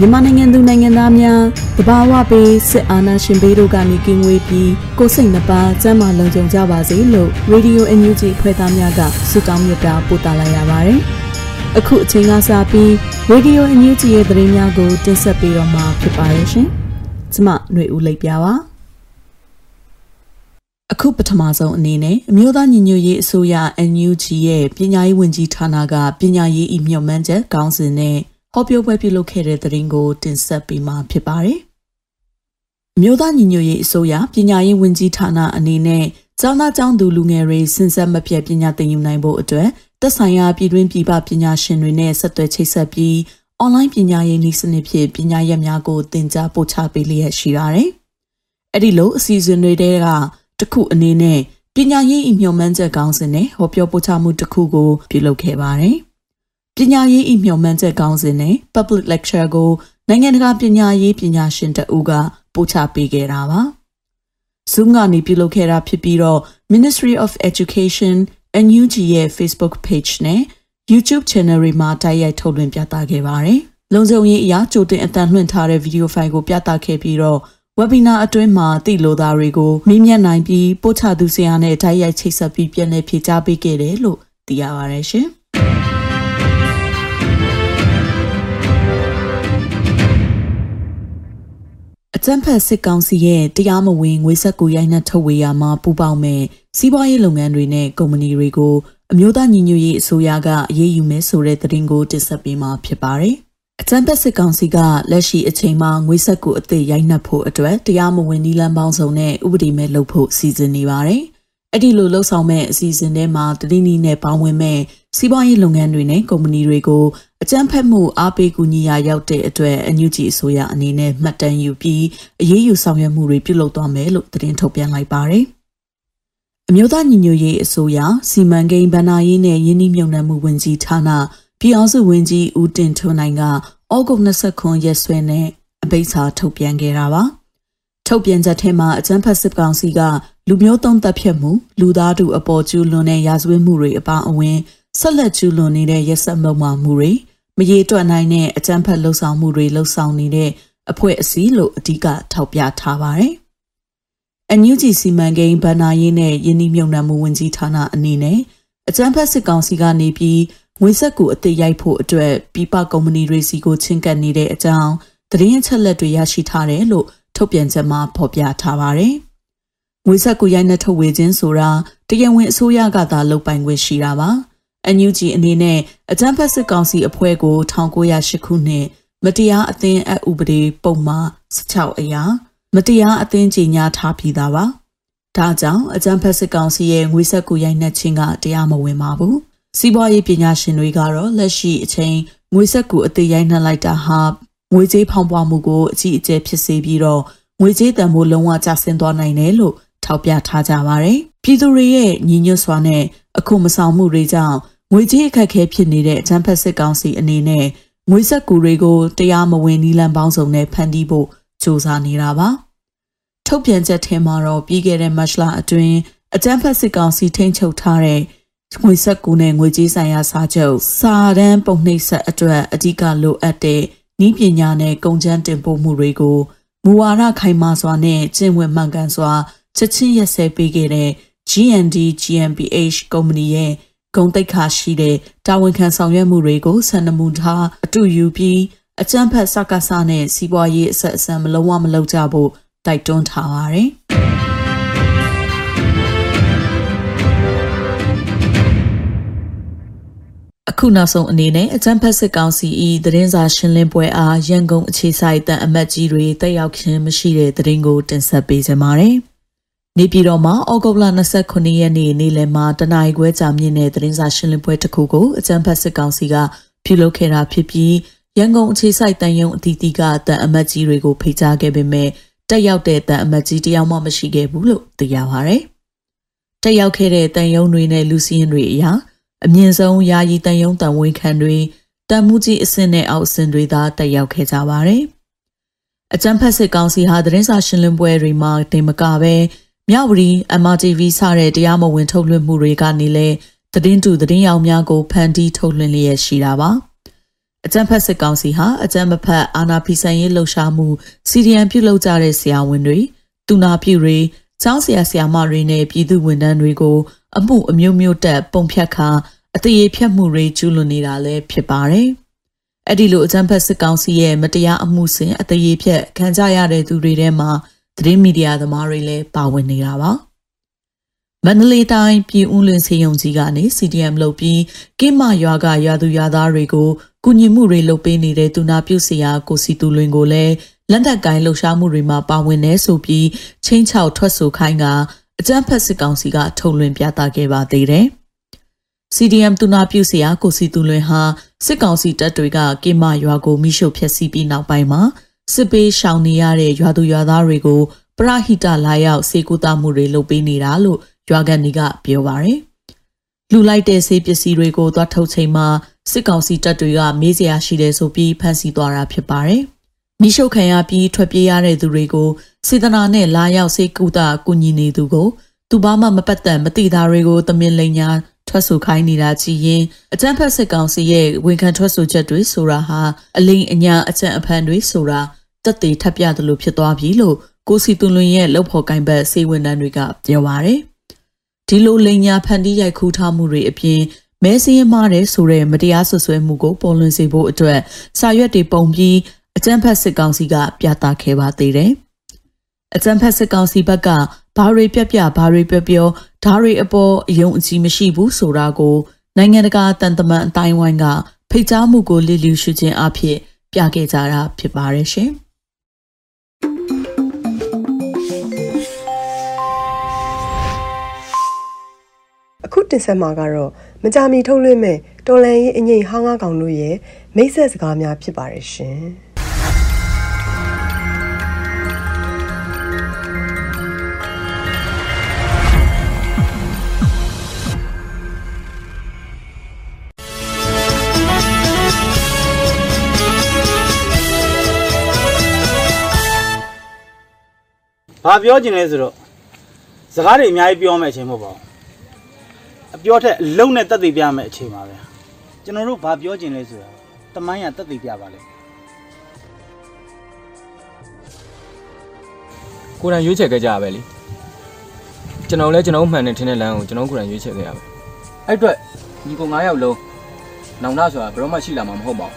မြန်မာနိုင်ငံသူနိုင်ငံသားများတဘာဝပေးစစ်အာဏာရှင်ဘေးတို့ကနေကင်းဝေးပြီးကိုစိတ်နှပါစမ်းမလုံခြုံကြပါစေလို့ Radio NUG ဖွဲ့သားများကဆုတောင်းမြတ်တာပို့တာလိုက်ရပါတယ်။အခုအချိန်ကစပြီး Radio NUG ရဲ့သတင်းများကိုတင်ဆက်ပေးတော့မှာဖြစ်ပါရဲ့ရှင်။ကျမຫນွေဦးလိပ်ပြပါ။အခုပထမဆုံးအနေနဲ့အမျိုးသားညီညွတ်ရေးအစိုးရ NUG ရဲ့ပညာရေးဝန်ကြီးဌာနကပညာရေးဤမြှုပ်မှန်းချက်ကောင်းစဉ်နဲ့ ဟောပြောပွဲပြုလုပ်ခဲ့တဲ့သတင်းကိုတင်ဆက်ပေးမှာဖြစ်ပါတယ်။မြို့သားညီညွတ်ရေးအစိုးရပညာရေးဝန်ကြီးဌာနအနေနဲ့ကျောင်းသားကျောင်းသူလူငယ်တွေစဉ်ဆက်မပြတ်ပညာသင်ယူနိုင်ဖို့အတွက်သက်ဆိုင်ရာပြည်တွင်းပြည်ပပညာရှင်တွေနဲ့ဆက်သွယ်ချိတ်ဆက်ပြီးအွန်လိုင်းပညာရေးနည်းစနစ်ဖြင့်ပညာရပ်များကိုသင်ကြားပို့ချပေးလျက်ရှိပါတယ်။အဲ့ဒီလိုအစီအစဉ်တွေတဲကတခုအနေနဲ့ပညာရေးအမြုံမှန်းချက်ကောင်းစဉ်နဲ့ဟောပြောပို့ချမှုတစ်ခုကိုပြုလုပ်ခဲ့ပါတယ်။ ပညာရေးဤမျှော်မှန်းချက်ကောင်းစဉ်နဲ့ public lecture ကိုနိုင်ငံတကာပညာရေးပညာရှင်တအူးကပို့ချပေးခဲ့တာပါ။ Zoom ကနေပြုလုပ်ခဲ့တာဖြစ်ပြီးတော့ Ministry of Education NUG ရဲ့ Facebook page နဲ့ YouTube channel တွေမှာတိုက်ရိုက်ထုတ်လွှင့်ပြသခဲ့ပါတယ်။လုံခြုံရေးအရာကြိုတင်အသံလွှင့်ထားတဲ့ဗီဒီယိုဖိုင်ကိုပြသခဲ့ပြီးတော့ webinar အတွင်းမှာသိလိုသားတွေကိုမေးမြန်းနိုင်ပြီးပို့ချသူဆရာနဲ့တိုက်ရိုက်ချိတ်ဆက်ပြီးပြန်လည်ဖြေကြားပေးခဲ့တယ်လို့သိရပါတယ်ရှင်။ အကြံဖက်စစ်ကောင်စီရဲ့တရားမဝင်ငွေဆက်ကိုရိုက်နှက်ထုတ်ဝေရမှာပူပေါင်းမဲ့စီးပွားရေးလုပ်ငန်းတွေနဲ့ကုမ္ပဏီတွေကိုအမျိုးသားညီညွတ်ရေးအစိုးရကအရေးယူမယ်ဆိုတဲ့သတင်းကိုတင်ဆက်ပေးမှာဖြစ်ပါတယ်။အကြံဖက်စစ်ကောင်စီကလက်ရှိအချိန်မှာငွေဆက်ကိုအသစ်ရိုက်နှက်ဖို့အတွက်တရားမဝင်နည်းလမ်းပေါင်းစုံနဲ့ဥပဒေမဲ့လုပ်ဖို့စီစဉ်နေပါတယ်။ အဲ့ဒီလိုလှုပ်ဆောင်မဲ့အစီအစဉ်ထဲမှာတတိနီနဲ့ပေါင်းဝင်မဲ့စီးပွားရေးလုပ်ငန်းတွေနဲ့ကုမ္ပဏီတွေကိုအကြမ်းဖက်မှုအားပေးကူညီရာရောက်တဲ့အတွက်အညူဂျီအစိုးရအနေနဲ့မှတ်တမ်းယူပြီးအရေးယူဆောင်ရွက်မှုတွေပြုလုပ်သွားမယ်လို့သတင်းထုတ်ပြန်လိုက်ပါတယ်။အမျိုးသားညီညွတ်ရေးအစိုးရစီမံကိန်းဗဏ္ဍာရေးနဲ့ယင်းနှိမ့်မြုံနှံမှုဝန်ကြီးဌာနပြည်အောင်စုဝန်ကြီးဦးတင်ထွန်းနိုင်ကဩဂုတ်29ရက်စွဲနဲ့အပိတ်စာထုတ်ပြန်ခဲ့တာပါ။ထုတ်ပြန်ချက်ထဲမှာအကြမ်းဖက်စစ်ကောင်စီက လူမျိုးတုံးတပ်ဖြတ်မှုလူသားထုအပေါ်ကျူးလွန်တဲ့ရာဇဝတ်မှုတွေအပါအဝင်ဆက်လက်ကျူးလွန်နေတဲ့ရက်စက်မှုမှမှုတွေမရေတွက်နိုင်တဲ့အကြမ်းဖက်လှုပ်ဆောင်မှုတွေလှုပ်ဆောင်နေတဲ့အဖွဲ့အစည်းလို့အဓိကထောက်ပြထားပါတယ်။ NUG စီမံကိန်းဗဏ္ဍာရေးနဲ့ယင်းနှိမ့်မြုံနှံမှုဝန်ကြီးဌာနအနေနဲ့အကြမ်းဖက်စစ်ကောင်စီကနေပြီးငွေဆက်ကူအသစ်ရိုက်ဖို့အတွက်ပြပကုမ္ပဏီတွေစီကိုချင်းကပ်နေတဲ့အကြောင်းသတင်းအချက်လက်တွေရရှိထားတယ်လို့ထုတ်ပြန်ချက်မှာဖော်ပြထားပါတယ်။ ငွေဆက်ကူရိုက်နှက်ထုတ်ဝေခြင်းဆိုတာတရားဝင်အစိုးရကသာလုပ်ပိုင်ခွင့်ရှိတာပါ။ NUG အနေနဲ့အကြမ်းဖက်စစ်ကောင်စီအဖွဲ့ကို1908ခုနှစ်မတရားအသင်းအဥပဒေပုံမှာ16အရာမတရားအသင်းကြီးညာထားပြီးသားပါ။ဒါကြောင့်အကြမ်းဖက်စစ်ကောင်စီရဲ့ငွေဆက်ကူရိုက်နှက်ခြင်းကတရားမဝင်ပါဘူး။စီးပွားရေးပညာရှင်တွေကတော့လက်ရှိအချိန်ငွေဆက်ကူအသေးရိုက်နှက်လိုက်တာဟာငွေကြေးဖောင်းပွားမှုကိုအကြီးအကျယ်ဖြစ်စေပြီးတော့ငွေကြေးတန်ဖိုးလုံးဝကျဆင်းသွားနိုင်တယ်လို့ ထောက်ပြထားကြပါတယ်။ပြည်သူတွေရဲ့ညီညွတ်စွာနဲ့အခုမဆောင်မှုတွေကြောင့်ငွေကြေးအခက်အခဲဖြစ်နေတဲ့အကြမ်းဖက်စစ်ကောင်စီအနေနဲ့ငွေဆက်ကူတွေကိုတရားမဝင်နီလန်ပေါင်းစုံနဲ့ဖန်တီးဖို့စ조사နေတာပါ။ထုတ်ပြန်ချက်ထဲမှာတော့ပြီးခဲ့တဲ့မတ်လအတွင်းအကြမ်းဖက်စစ်ကောင်စီထိန်းချုပ်ထားတဲ့ငွေဆက်ကူနဲ့ငွေကြေးဆိုင်ရာစာချုပ်စာတမ်းပုံနှိပ်ဆက်အတွက်အဓိကလိုအပ်တဲ့ဤပညာနဲ့ကုန်ကျန်းတင်ပို့မှုတွေကိုမူဝါဒခိုင်မာစွာနဲ့ကျင့်ဝတ်မှန်ကန်စွာ ချက်ချင်းရက်စဲပေးခဲ့တဲ့ GND GmbH ကုမ္ပဏီရဲ့ဂုံတိတ်ခါရှိတဲ့တာဝန်ခံဆောင်ရွက်မှုတွေကိုဆန္ဒမူထားအတူယူပြီးအကြမ်းဖက်စကားစနဲ့စီးပွားရေးအဆက်အဆံမလုံးဝမလုပ်ကြဖို့တိုက်တွန်းထားပါတယ်။အခုနောက်ဆုံးအနေနဲ့အကြံဖက်စစ်ကောင်စီ၏သတင်းစာရှင်းလင်းပွဲအားရန်ကုန်အခြေဆိုင်တန်အမတ်ကြီးတွေတက်ရောက်ခြင်းမရှိတဲ့သတင်းကိုတင်ဆက်ပေးကြပါမယ်။ နေပြည်တော်မှာဩဂုတ်လ29ရက်နေ့နေ့လယ်မှာတနင်္ဂနွေကြာမြင့်တဲ့သတင်းစာရှင်းလင်းပွဲတစ်ခုကိုအကြံဖက်စစ်ကောင်စီကပြုလုပ်ခဲ့တာဖြစ်ပြီးရန်ကုန်အခြေဆိုင်တန်ယုံအသီးသီးကတန်အမတ်ကြီးတွေကိုဖိတ်ကြားခဲ့ပေမဲ့တက်ရောက်တဲ့တန်အမတ်ကြီးတယောက်မှမရှိခဲ့ဘူးလို့သိရပါဗျ။တက်ရောက်ခဲ့တဲ့တန်ယုံတွေနဲ့လူစီရင်တွေအရာအမြင့်ဆုံးယာယီတန်ယုံတန်ဝန်ခံတွေတန်မှုကြီးအဆင့်နဲ့အောက်အဆင့်တွေသာတက်ရောက်ခဲ့ကြပါတယ်။အကြံဖက်စစ်ကောင်စီဟာသတင်းစာရှင်းလင်းပွဲတွေမှာတင်မကပဲ မြဝတီ MRTV စတဲ့တရားမဝင်ထုတ်လွှင့်မှုတွေကနေလဲသတင်းတူသတင်းရောင်များကိုဖန်တီးထုတ်လွှင့်လျက်ရှိတာပါ။အကြံဖက်စစ်ကောင်စီဟာအကြံမဖက်အာနာဖီဆိုင်ရေးလှုပ်ရှားမှုစီရီယံပြုလုပ်ကြတဲ့ဆရာဝန်တွေတူနာပြုတွေကျောင်းဆရာဆရာမတွေနဲ့ပြည်သူဝန်ထမ်းတွေကိုအမှုအမျိုးမျိုးတက်ပုံဖြတ်ခါအသေးဖြတ်မှုတွေကျူးလွန်နေတာလည်းဖြစ်ပါတယ်။အဲ့ဒီလိုအကြမ်းဖက်စစ်ကောင်စီရဲ့မတရားအမှုစဉ်အသေးဖြတ်ခံကြရတဲ့သူတွေထဲမှာ သတင်းမီဒီယာသမားတွေလည်းပါဝင်နေတာပါ။မန္တလေးတိုင်းပြည်ဦးလွင်စေယုံကြီးကနေ CDM လုပ်ပြီးကိမရွာကရွာသူရွာသားတွေကိုကုညီမှုတွေလုပ်ပေးနေတဲ့သူနာပြုဆရာကိုစီတူလွင်ကိုလည်းလက်နက်ကိုင်းလှုပ်ရှားမှုတွေမှာပါဝင်နေဆိုပြီးချင်းချောက်ထွက်ဆိုခိုင်းကအကြမ်းဖက်စစ်ကောင်စီကထုတ်လွှင့်ပြသခဲ့ပါသေးတယ်။ CDM တူနာပြုဆရာကိုစီတူလွင်ဟာစစ်ကောင်စီတပ်တွေကကိမရွာကိုမိရှုဖျက်ဆီးပြီးနောက်ပိုင်းမှာ စစ်ပေးရှောင်နေရတဲ့ရွာသူရွာသားတွေကိုပရဟိတလာရောက်စေကူတာမှုတွေလုပ်ပေးနေတာလို့ရွာကန်တွေကပြောပါရယ်။လူလိုက်တဲ့ဆေးပစ္စည်းတွေကိုသွားထုတ်ချိန်မှာစစ်ကောင်စီတပ်တွေကမေးစရာရှိတယ်ဆိုပြီးဖမ်းဆီးသွားတာဖြစ်ပါတယ်။မိရှုခံရပြီးထွက်ပြေးရတဲ့သူတွေကိုစေတနာနဲ့လာရောက်စေကူတာကူညီနေသူကိုသူဘာမှမပတ်သက်မသိတာတွေကိုတမင်လိန်ညာ ထွက်ဆိုခိုင်းနေတာကြည်ရင်အကြမ်းဖက်စစ်ကောင်စီရဲ့ဝန်ခံထွက်ဆိုချက်တွေဆိုတာဟာအလိန်အညာအကြံအဖန်တွေဆိုတာတက်သေးထပ်ပြတယ်လို့ဖြစ်သွားပြီလို့ကိုစီတွန်လွင်ရဲ့လှုပ်ဖော်ကိုင်ဘက်စေဝန်တန်းတွေကပြောပါရယ်ဒီလိုလိန်ညာဖန်တီးရိုက်ခူးထားမှုတွေအပြင်မဲစင်းမားတဲ့ဆိုတဲ့မတရားဆွဆွဲမှုကိုပေါ်လွင်စေဖို့အတွက်စာရွက်တွေပုံပြီးအကြမ်းဖက်စစ်ကောင်စီကပြသခဲ့ပါသေးတယ်။အကြမ်းဖက်စစ်ကောင်စီဘက်က ဘာတွေပြက်ပြဘာတွေပြောပြောဓာတွေအပေါ်အယုံအကြည်မရှိဘူးဆိုတာကိုနိုင်ငံတကာတန်တမန်အတိုင်းဝိုင်းကဖိတ်ကြားမှုကိုလစ်လျူရှုခြင်းအဖြစ် ပြခဲ့ကြတာဖြစ်ပါတယ်ရှင်။အခုတင်ဆက်မှာကတော့မကြမီထုတ်လွှင့်မဲ့တော်လန်ရေးအငိမ့်ဟောင်းကားကောင်တို့ရဲ့မိတ်ဆက်စကားများဖြစ်ပါတယ်ရှင်။ ဘာပြောချင်လဲဆိုတော့စကားတွေအများကြီးပြောမယ်အချိန်မဟုတ်ပါဘူးအပြောထက်အလုံးနဲ့တက်သိပြမယ်အချိန်ပါပဲကျွန်တော်တို့ဘာပြောချင်လဲဆိုတော့တမိုင်းရတက်သိပြပါလေကိုယ်တိုင်ရွေးချယ်ခဲ့ကြရပဲလေကျွန်တော်လည်းကျွန်တော်မှန်တဲ့ထင်းတဲ့လမ်းကိုကျွန်တော်ကိုယ်တိုင်ရွေးချယ်ခဲ့ရပဲအဲ့အတွက်ညီကောင်9ယောက်လုံးနောင်နာဆိုတာဘယ်တော့မှရှိလာမှာမဟုတ်ပါဘူး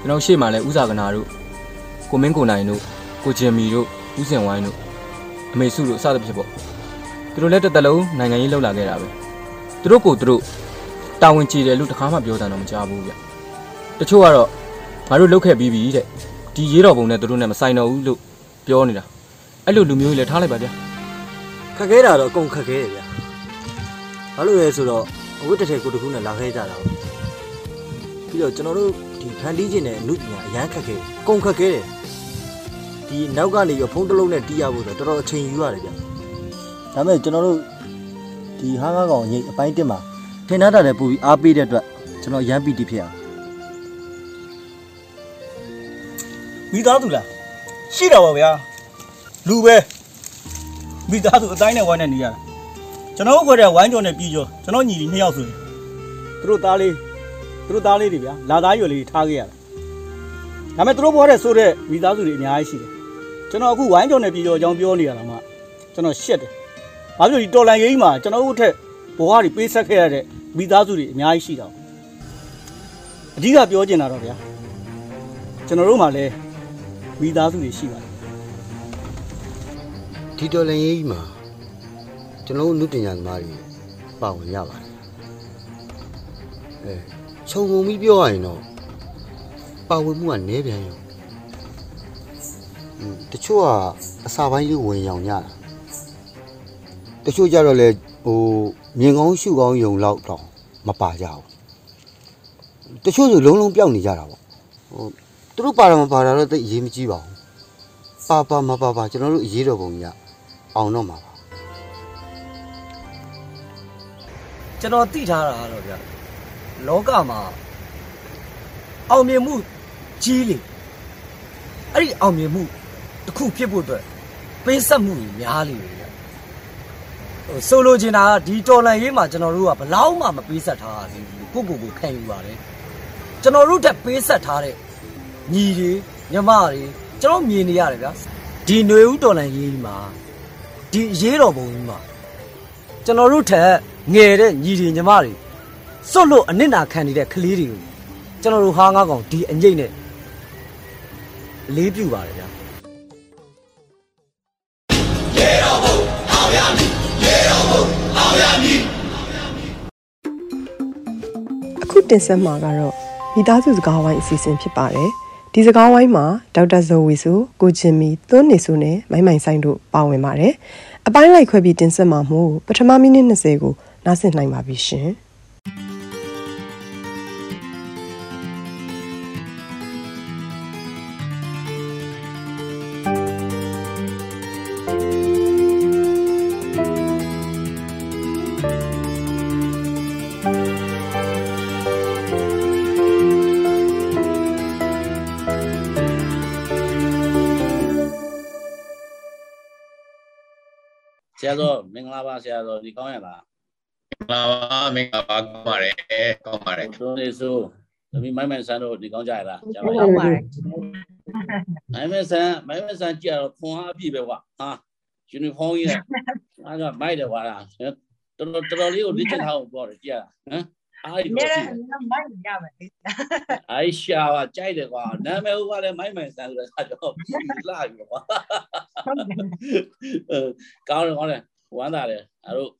ကျွန်တော်ရှေ့မှာလည်းဥစားကနာတို့ကိုမင်းကိုနိုင်တို့ကိုဂျင်မီတို့ ဦးစင်ဝိုင်းတို့အမေစုတို့အစသဖြင့်ပေါ့သူတို့လည်းတစ်သက်လုံးနိုင်ငံရေးလှုပ်လာခဲ့တာပဲသူတို့ကိုသူတို့တာဝန်ကြီးတယ်လို့တခါမှပြောတာတော့မကြားဘူးဗျတချို့ကတော့ငါတို့လှုပ်ခဲ့ပြီးပြီတဲ့ဒီရေးတော်ပုံနဲ့သူတို့နဲ့မဆိုင်တော့ဘူးလို့ပြောနေတာအဲ့လိုလူမျိုးကြီးလည်းထားလိုက်ပါဗျာခက်ခဲတာတော့အကုန်ခက်ခဲတယ်ဗျာဘာလို့လဲဆိုတော့အဝတ်တစ်ထည်ကိုတစ်ခုနဲ့လာခဲ့ကြတာပေါ့ပြီးတော့ကျွန်တော်တို့ဒီဖန်တီးခြင်းနဲ့အမှုပညာအရန်ခက်ခဲတယ်အကုန်ခက်ခဲတယ် ဒီနောက်ကနေပြီးဖုန်းတစ်လုံးနဲ့တီးရဖို့ဆိုတော့တော်တော်အချိန်ယူရတယ်ဗျာဒါပေမဲ့ကျွန်တော်တို့ဒီဟားကားကောင်ရိတ်အပိုင်းတက်မှာထင်ထားတာလည်းပို့ပြီးအားပေးတဲ့အတွက်ကျွန်တော်ရမ်းပီတိဖြစ်အောင်မိသားစုလားရှိတာပါဗျာလူပဲမိသားစုအတိုင်းနဲ့ဝိုင်းနဲ့နေရတာကျွန်တော်တို့ခွဲတဲ့ဝိုင်းကြော်နဲ့ပြီးကြောကျွန်တော်ညီကြီးနှစ်ယောက်ဆိုရင်သူတို့သားလေးသူတို့သားလေးတွေဗျာလာသားရွယ်လေးထားခဲ့ရတာဒါပေမဲ့သူတို့ဘွားတဲ့ဆိုတဲ့မိသားစုတွေအများကြီးရှိတယ် ကျွန်တော်အခုဝိုင်းကြော်နဲ့ပြီးကြောအကြောင်းပြောနေရတာမှကျွန်တော်ရှက်တယ်ဘာဖြစ်လို့ဒီတော်လန်ရေးကြီးမှာကျွန်တော်တို့ထက်ဘဝတွေပေးဆက်ခဲ့ရတဲ့မိသားစုတွေအများကြီးရှိတာအဓိကပြောချင်တာတော့ဗျာကျွန်တော်တို့မှာလည်းမိသားစုတွေရှိပါတယ်ဒီတော်လန်ရေးကြီးမှာကျွန်တော်တို့လူပညာသမားတွေပါဝင်ရပါတယ်အဲခြုံငုံပြီးပြောရရင်တော့ပါဝင်မှုကနည်းပြန်ရောဟွန်း တချို့ကအစာပိုင်းလေးဝင်ရောင်ကြတာတချို့ကြတော့လေဟိုမြင်ကောင်းရှုကောင်းယုံလောက်တော့မပါကြဘူးတချို့ဆိုလုံးလုံးပြောက်နေကြတာပေါ့ဟိုသူတို့ပါတာမပါတာတော့သိပ်အရေးမကြီးပါဘူးပါပါမပါပါကျွန်တော်တို့အရေးတော်ပုံကြီးကအောင်တော့မှာပါကျွန်တော်သိထားတာကတော့ဗျလောကမှာအောင်မြင်မှုကြီးလေအဲ့ဒီအောင်မြင်မှု တစ်ခုဖြစ်ဖို့အတွက်ပေးဆက်မှုကြီးများလေဗျဟိုဆိုလိုချင်တာကဒီတော်လန်ရေးမှာကျွန်တော်တို့ကဘလောက်မှမပေးဆက်ထားရသေးဘူးကိုကိုကိုခံယူပါတယ်ကျွန်တော်တို့တက်ပေးဆက်ထားတဲ့ညီတွေညီမတွေကျွန်တော်မြင်နေရတယ်ဗျဒီຫນွေဦးတော်လန်ရေးကြီးမှာဒီအရေးတော်ပုံကြီးမှာကျွန်တော်တို့ထက်ငယ်တဲ့ညီတွေညီမတွေစွတ်လို့အနစ်နာခံနေတဲ့ကလေးတွေကိုကျွန်တော်တို့ဟာငါးကောင်ဒီအငိမ့်နဲ့အလေးပြုပါတယ်ဗျာ အခုတင်ဆက်မှာကတော့မိသားစုစကားဝိုင်းအစီအစဉ်ဖြစ်ပါတယ်ဒီစကားဝိုင်းမှာဒေါက်တာဇော်ဝီစုကိုချင်းမီသွန်းနေစုနဲ့မိုင်းမိုင်ဆိုင်တို့ပါဝင်ပါတယ်အပိုင်းလိုက်ခွဲပြီးတင်ဆက်မှာမို့ပထမမိနစ်20ကိုနားဆင်နိုင်ပါပြီရှင် ဆရာတော်မင်္ဂလာပါဆရာတော်ဒီကောင်းရလားလာပါမင်္ဂလာပါကောင်းပါတယ်ကောင်းပါတယ်တို့နေဆိုသမီးမိုင်းမိုင်ဆန်းတို့ဒီကောင်းကြရလားကြားပါဟုတ်ရဲ့ပါတယ်မိုင်းမိုင်ဆန်းမိုင်းမိုင်ဆန်းကြည့်ရတော့ခွန်အားအပြည့်ပဲကွာဟာယူနီဖောင်းကြီးနဲ့အားကမိုက်တယ်ကွာလားတော်တော်တော်တော်လေးကိုလေ့ကျင့်ထားအောင်ပေါ့တယ်ကြည့်ရဟမ် အားကြီးနေတော့ရရှိတယ်မိုက်ရမယ်လေအိုင်ရှာကကြိုက်တယ်ကွာနာမည်ဟိုကလည်းမိုင်းမိုင်ဆန်းဆိုတဲ့အခါကျတော့လာပြီကွာဟုတ်တယ်အဲကောင်းတယ်ကောင်းတယ်ဝမ်းသာတယ်အဲ့တို့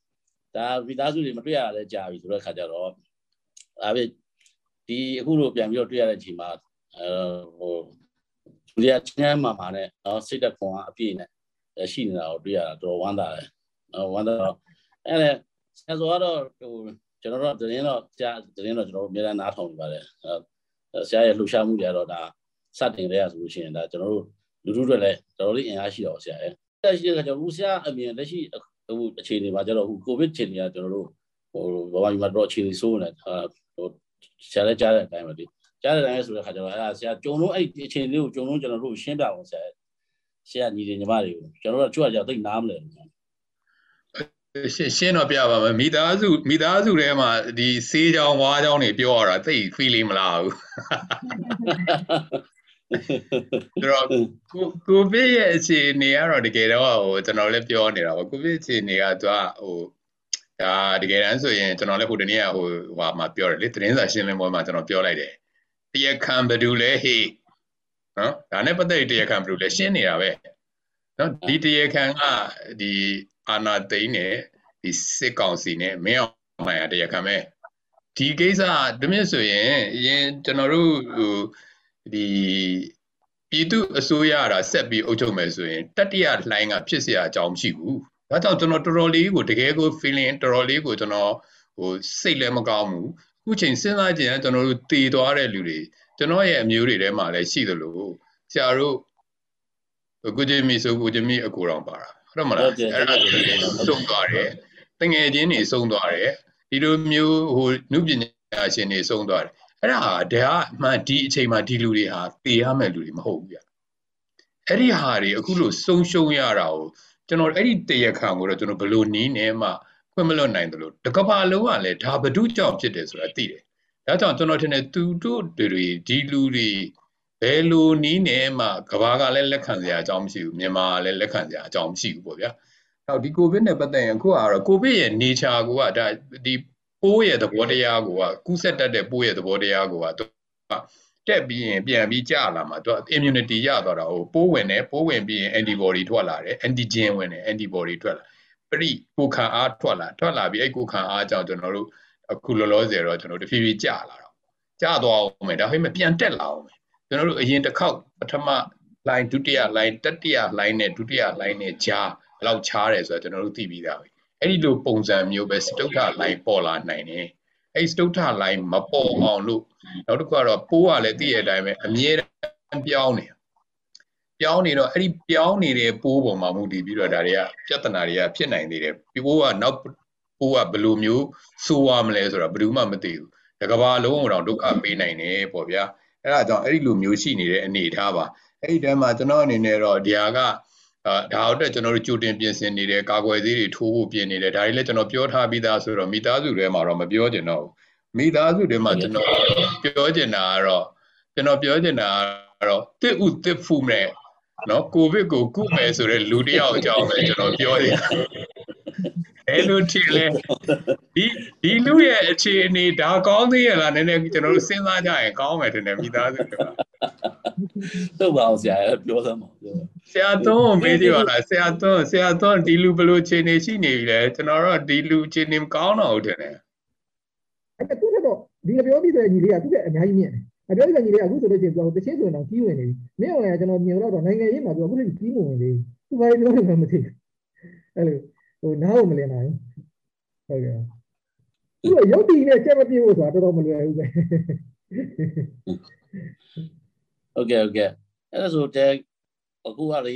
ဒါဗီသားစုတွေမတွေ့ရတာလည်းကြာပြီဆိုတဲ့ခါကျတော့ဒါပဲဒီအခုလိုပြန်ပြီးတော့တွေ့ရတဲ့အချိန်မှာအဲဟိုလူရချမ်းမာမာနဲ့နော်စိတ်သက်ခွန်အားအပြည့်နဲ့ရှိနေတာကိုတွေ့ရတာတော်တော်ဝမ်းသာတယ်နော်ဝမ်းသာတော့အဲ့ဒါဆရာဆိုတော့ဟို ကျွန်တော်တို့သတင်းတော့ဆရာသတင်းတော့ကျွန်တော်တို့အများအားနားထောင်နေပါတယ်အဲဆရာရဲ့လှူရှားမှုတွေကတော့ဒါစတင်ကြရဆိုလို့ရှိရင်ဒါကျွန်တော်တို့လူထုတွေလည်းတော်တော်လေးအင်အားရှိတော့ဆရာရဲ့တက်ရှိတဲ့ခါကျတော့ဦးဆရာအမြင်လက်ရှိဟိုအခြေအနေမှာကျတော့ဟိုကိုဗစ်အခြေအနေကကျွန်တော်တို့ဟိုဘာမှမတော့အခြေအနေဆိုးနေဟာဟိုဆရာလည်းကြားတဲ့အတိုင်းပဲလေကြားတဲ့အတိုင်းဆိုတဲ့ခါကျတော့အဲ့ဒါဆရာဂျုံလုံးအဲ့ဒီအခြေအနေလေးကိုဂျုံလုံးကျွန်တော်တို့ရှင်းပြအောင်ဆရာဆရာညီတွေညီမတွေကိုကျွန်တော်တို့ကကြွရကြသိနားမလဲဘူး ရှင်းရှင်းတော့ပြပါမယ်မိသားစုမိသားစုထဲမှာဒီဆေးချောင်းဝါးချောင်းတွေပြောရတာသိ feeling မလားဘူးဒါတော့ကိုကိုဗစ်ရဲ့အခြေအနေကတော့တကယ်တော့ဟိုကျွန်တော်လည်းပြောနေတာပါကိုဗစ်အခြေအနေကသူကဟိုဒါတကယ်တမ်းဆိုရင်ကျွန်တော်လည်းဟိုတနေ့ကဟိုဟိုမှာပြောတယ်လေသတင်းစာရှင်းလင်းပွဲမှာကျွန်တော်ပြောလိုက်တယ်တရားခံဘယ်သူလဲဟေ့နော်ဒါနဲ့ပတ်သက်ပြီးတရားခံဘယ်သူလဲရှင်းနေတာပဲနော်ဒီတရားခံကဒီ အာနာသိန်းနဲ့ဒီစစ်ကောင်စီနဲ့မင်းအောင်မှန်ရတရားခံပဲဒီကိစ္စတမင်ဆိုရင်အရင်ကျွန်တော်တို့ဟိုဒီပြည်သူအစိုးရတာဆက်ပြီးအုပ်ချုပ်မယ်ဆိုရင်တတိယလှိုင်းကဖြစ်เสียအကြောင်းမရှိဘူးဒါကြောင့်ကျွန်တော်တော်တော်လေးကိုတကယ်ကို feeling တော်တော်လေးကိုကျွန်တော်ဟိုစိတ်လည်းမကောင်းဘူးအခုချိန်စဉ်းစားကြည့်ရင်ကျွန်တော်တို့တည်သွားတဲ့လူတွေကျွန်တော်ရဲ့အမျိုးတွေထဲမှာလည်းရှိသလိုဆရာတို့ကိုကြည်မီဆိုကိုကြည်မီအကူတော်ပါတာ ဟုတ်တယ်မလားအဲ့ဒါဆိုရင်စုံသွားတယ်တငယ်ချင်းတွေစုံသွားတယ်ဒီလိုမျိုးဟိုနုပညာရှင်တွေစုံသွားတယ်အဲ့ဒါဟာဒါအမှန်ဒီအချိန်မှာဒီလူတွေဟာတည်ရမယ့်လူတွေမဟုတ်ဘူးဗျအဲ့ဒီဟာတွေအခုလို့စုံရှုံရတာကိုကျွန်တော်အဲ့ဒီတရခံကိုတော့ကျွန်တော်ဘလို့နီးနေမှခွင့်မလွတ်နိုင်တယ်လို့တကဘာလုံးကလည်းဒါဘဒုကြောင့်ဖြစ်တယ်ဆိုတာသိတယ်ဒါကြောင့်ကျွန်တော်ထင်တယ်သူတို့တွေဒီလူတွေ ဘယ်လိုနီးနေမှကဘာကလည်းလက်ခံစရာအကြောင်းမရှိဘူးမြန်မာကလည်းလက်ခံစရာအကြောင်းမရှိဘူးပေါ့ဗျာနောက်ဒီကိုဗစ်နဲ့ပတ်သက်ရင်အခုကတော့ကိုဗစ်ရဲ့ nature ကိုကဒါဒီပိုးရဲ့သဘောတရားကိုကကူးစက်တတ်တဲ့ပိုးရဲ့သဘောတရားကိုကသူကတက်ပြီးရင်ပြန်ပြီးကြာလာမှာသူက immunity ရသွားတာဟိုပိုးဝင်တယ်ပိုးဝင်ပြီးရင် antibody ထွက်လာတယ် antigen ဝင်တယ် antibody ထွက်လာပရိကိုခံအားထွက်လာထွက်လာပြီးအဲ့ကိုခံအားကြောင့်ကျွန်တော်တို့အခုလောလောဆယ်တော့ကျွန်တော်တဖြည်းဖြည်းကြာလာတော့ကြာသွားအောင်မယ်ဒါပေမဲ့ပြန်တက်လာအောင်မယ် ကျွန်တော်တို့အရင်တစ်ခေါက်ပထမ line ဒုတိယ line တတိယ line နဲ့ဒုတိယ line နဲ့ကြားဘယ်လောက်ခြားတယ်ဆိုတော့ကျွန်တော်တို့သိပြီးသားပဲအဲ့ဒီလိုပုံစံမျိုးပဲစတုထ line ပေါ်လာနိုင်တယ်အဲ့စတုထ line မပေါ်အောင်လို့နောက်တစ်ခုကတော့ပိုးကလည်းသိရတဲ့အတိုင်းပဲအမြဲတမ်းပြောင်းနေပြောင်းနေတော့အဲ့ဒီပြောင်းနေတဲ့ပိုးပေါ်မှာမူတည်ပြီးတော့ဒါတွေကပြဿနာတွေကဖြစ်နိုင်သေးတယ်ပိုးကနောက်ပိုးကဘယ်လိုမျိုးဆိုးရမလဲဆိုတော့ဘယ်သူမှမသိဘူးတကဘာလုံးအောင်ဒုက္ခပေးနိုင်တယ်ပေါ့ဗျာ အဲ့ဒါကြောင့်အဲ့ဒီလိုမျိုးရှိနေတဲ့အနေအထားပါအဲ့ဒီတည်းမှာကျွန်တော်အနေနဲ့တော့ဒီဟာကအာဒါအတွက်ကျွန်တော်တို့ကြိုတင်ပြင်ဆင်နေတယ်ကာကွယ်ဆေးတွေထိုးဖို့ပြင်နေတယ်ဒါတွေလည်းကျွန်တော်ပြောထားပြီးသားဆိုတော့မိသားစုတွေမှာတော့မပြောချင်တော့ဘူးမိသားစုတွေမှာကျွန်တော်ပြောချင်တာကတော့ကျွန်တော်ပြောချင်တာကတော့တစ်ဥတစ်ဖူနဲ့နော်ကိုဗစ်ကိုကုမယ်ဆိုတဲ့လူတယောက်အကြောင်းပဲကျွန်တော်ပြောနေတာ အဲ့လိုထင်လဲဒီဒီလူရဲ့အခြေအနေဒါကောင်းသေးရလားနည်းနည်းကျွန်တော်တို့စဉ်းစားကြရင်ကောင်းမယ်ထင်တယ်မိသားစုတွေကဟုတ်ပါအောင်ဆရာပြောစမ်းပါဆရာသွန်းကိုမေးကြည့်ပါလားဆရာသွန်းဆရာသွန်းဒီလူဘယ်လိုအခြေအနေရှိနေပြီလဲကျွန်တော်တို့ဒီလူအခြေအနေမကောင်းတော့ဘူးထင်တယ်အဲ့သူကတော့ဒီလိုပြောပြီးဆိုရင်ညီလေးကသူကအများကြီးမြင်တယ်အပြောတဲ့ညီလေးကအခုဆိုလို့ရှိရင်သူတချင်းဆိုရင်တော့ကြီးဝင်နေပြီမင်းအောင်လည်းကျွန်တော်မြင်တော့နိုင်ငံရေးမှာသူအခုလည်းကြီးဝင်နေပြီသူဘာပြောနေမှမသိဘူးအဲ့လို ဟိုနားကိုမလည်နိုင်ဟုတ်ကဲ့သူကရုပ်တည်နဲ့ချက်မပြေဘူးဆိုတာတော်တော်မလွယ်ဘူးပဲဟုတ်ကဲ့ဟုတ်ကဲ့အဲ့ဒါဆိုတဲ့အခုကလေ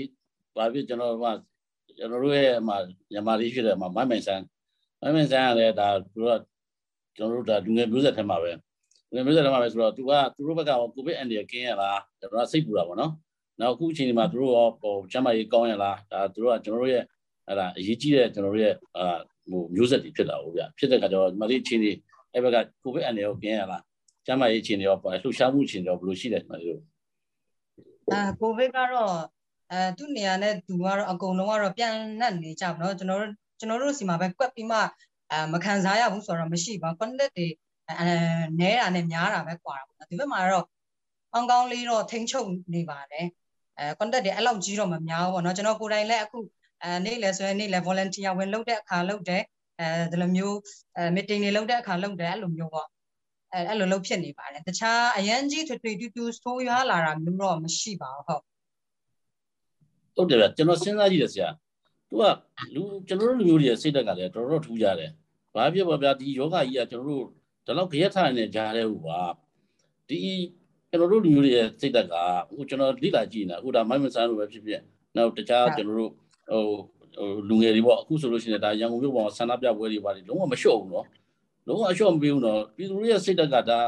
ဘာဖြစ်ကျွန်တော်ကကျွန်တော်တို့ရဲ့မှာမြန်မာလေးဖြစ်တယ်မှာမိုင်းမိုင်ဆန်းမိုင်းမိုင်ဆန်းကလည်းဒါသူကကျွန်တော်တို့ဒါလူငယ်မျိုးဆက်ထဲမှာပဲလူငယ်မျိုးဆက်ထဲမှာပဲဆိုတော့သူကသူတို့ဘက်ကကိုဗစ်အန်ဒီကင်းရလားကျွန်တော်ကစိတ်ပူတာပေါ့နော်နောက်အခုအချိန်ဒီမှာသူတို့ရောဟိုချမ်းမာရေးကောင်းရလားဒါသူတို့ကကျွန်တော်တို့ရဲ့ အဲ့ဒါအရေးကြီးတဲ့ကျွန်တော်တို့ရဲ့အာဟိုမျိုးဆက်တွေဖြစ်တာဟုတ်ဗျဖြစ်တဲ့ခါကျတော့ဒီမှာလေးအချိန်လေးအဲ့ဘက်ကကိုဗစ်အန်ဒီကိုကင်းရလားချမ်းမာရေးအချိန်တွေရောလှူရှားမှုအချိန်တွေရောဘယ်လိုရှိတယ်ဒီမှာလေးတို့အာကိုဗစ်ကတော့အဲသူ့နေရာနဲ့သူကတော့အကုန်လုံးကတော့ပြန်နှက်နေကြပါတော့ကျွန်တော်တို့ကျွန်တော်တို့စီမှာပဲကွက်ပြီးမှအဲမခံစားရဘူးဆိုတော့မရှိပါဘူး content တွေအဲနဲတာနဲ့များတာပဲကွာတာပေါ့ဒီဘက်မှာတော့ကောင်းကောင်းလေးတော့ထိန်းချုပ်နေပါတယ်အဲ content တွေအဲ့လောက်ကြီးတော့မများဘူးပေါ့နော်ကျွန်တော်ကိုယ်တိုင်လည်းအခု အဲနေ့လဲဆိုရင်နေ့လဲ volunteer ဝင်လုပ်တဲ့အခါလုပ်တယ်အဲဒီလိုမျိုးအဲ meeting တွေလုပ်တဲ့အခါလုပ်တယ်အဲ့လိုမျိုးပေါ့အဲအဲ့လိုလုပ်ဖြစ်နေပါတယ်တခြားအရန်ကြီးထွေထွေတူတူဆိုးရွားလာတာမျိုးတော့မရှိပါဘူးဟုတ်ဟုတ်တယ်ဗျကျွန်တော်စဉ်းစားကြည့်တယ်ဆရာသူကလူကျွန်တော်တို့လူမျိုးတွေစိတ်ဓာတ်ကလည်းတော်တော်ထူးကြတယ်ဘာဖြစ်ပါဗျာဒီယောဂကြီးကကျွန်တော်တို့ဒီလောက်ကြရက်ထားနေတဲ့ကြားတဲ့ဟူပါဒီကျွန်တော်တို့လူမျိုးတွေရဲ့စိတ်ဓာတ်ကဟိုကျွန်တော်လိလာကြည့်နေတာဟိုဒါမိုင်းမဆန်းလိုပဲဖြစ်ဖြစ်နောက်တခြားကျွန်တော်တို့ ဟိုဟိုလူငယ်တွေပေါ့အခုဆိုလို့ရှိရင်ဒါရန်ကုန်မြို့ပေါ်ဆန္ဒပြပွဲတွေပါလုံးဝမလျှော့ဘူးနော်လုံးဝအလျှော့မပေးဘူးနော်ပြည်သူတွေရဲ့စိတ်ဓာတ်ကဒါ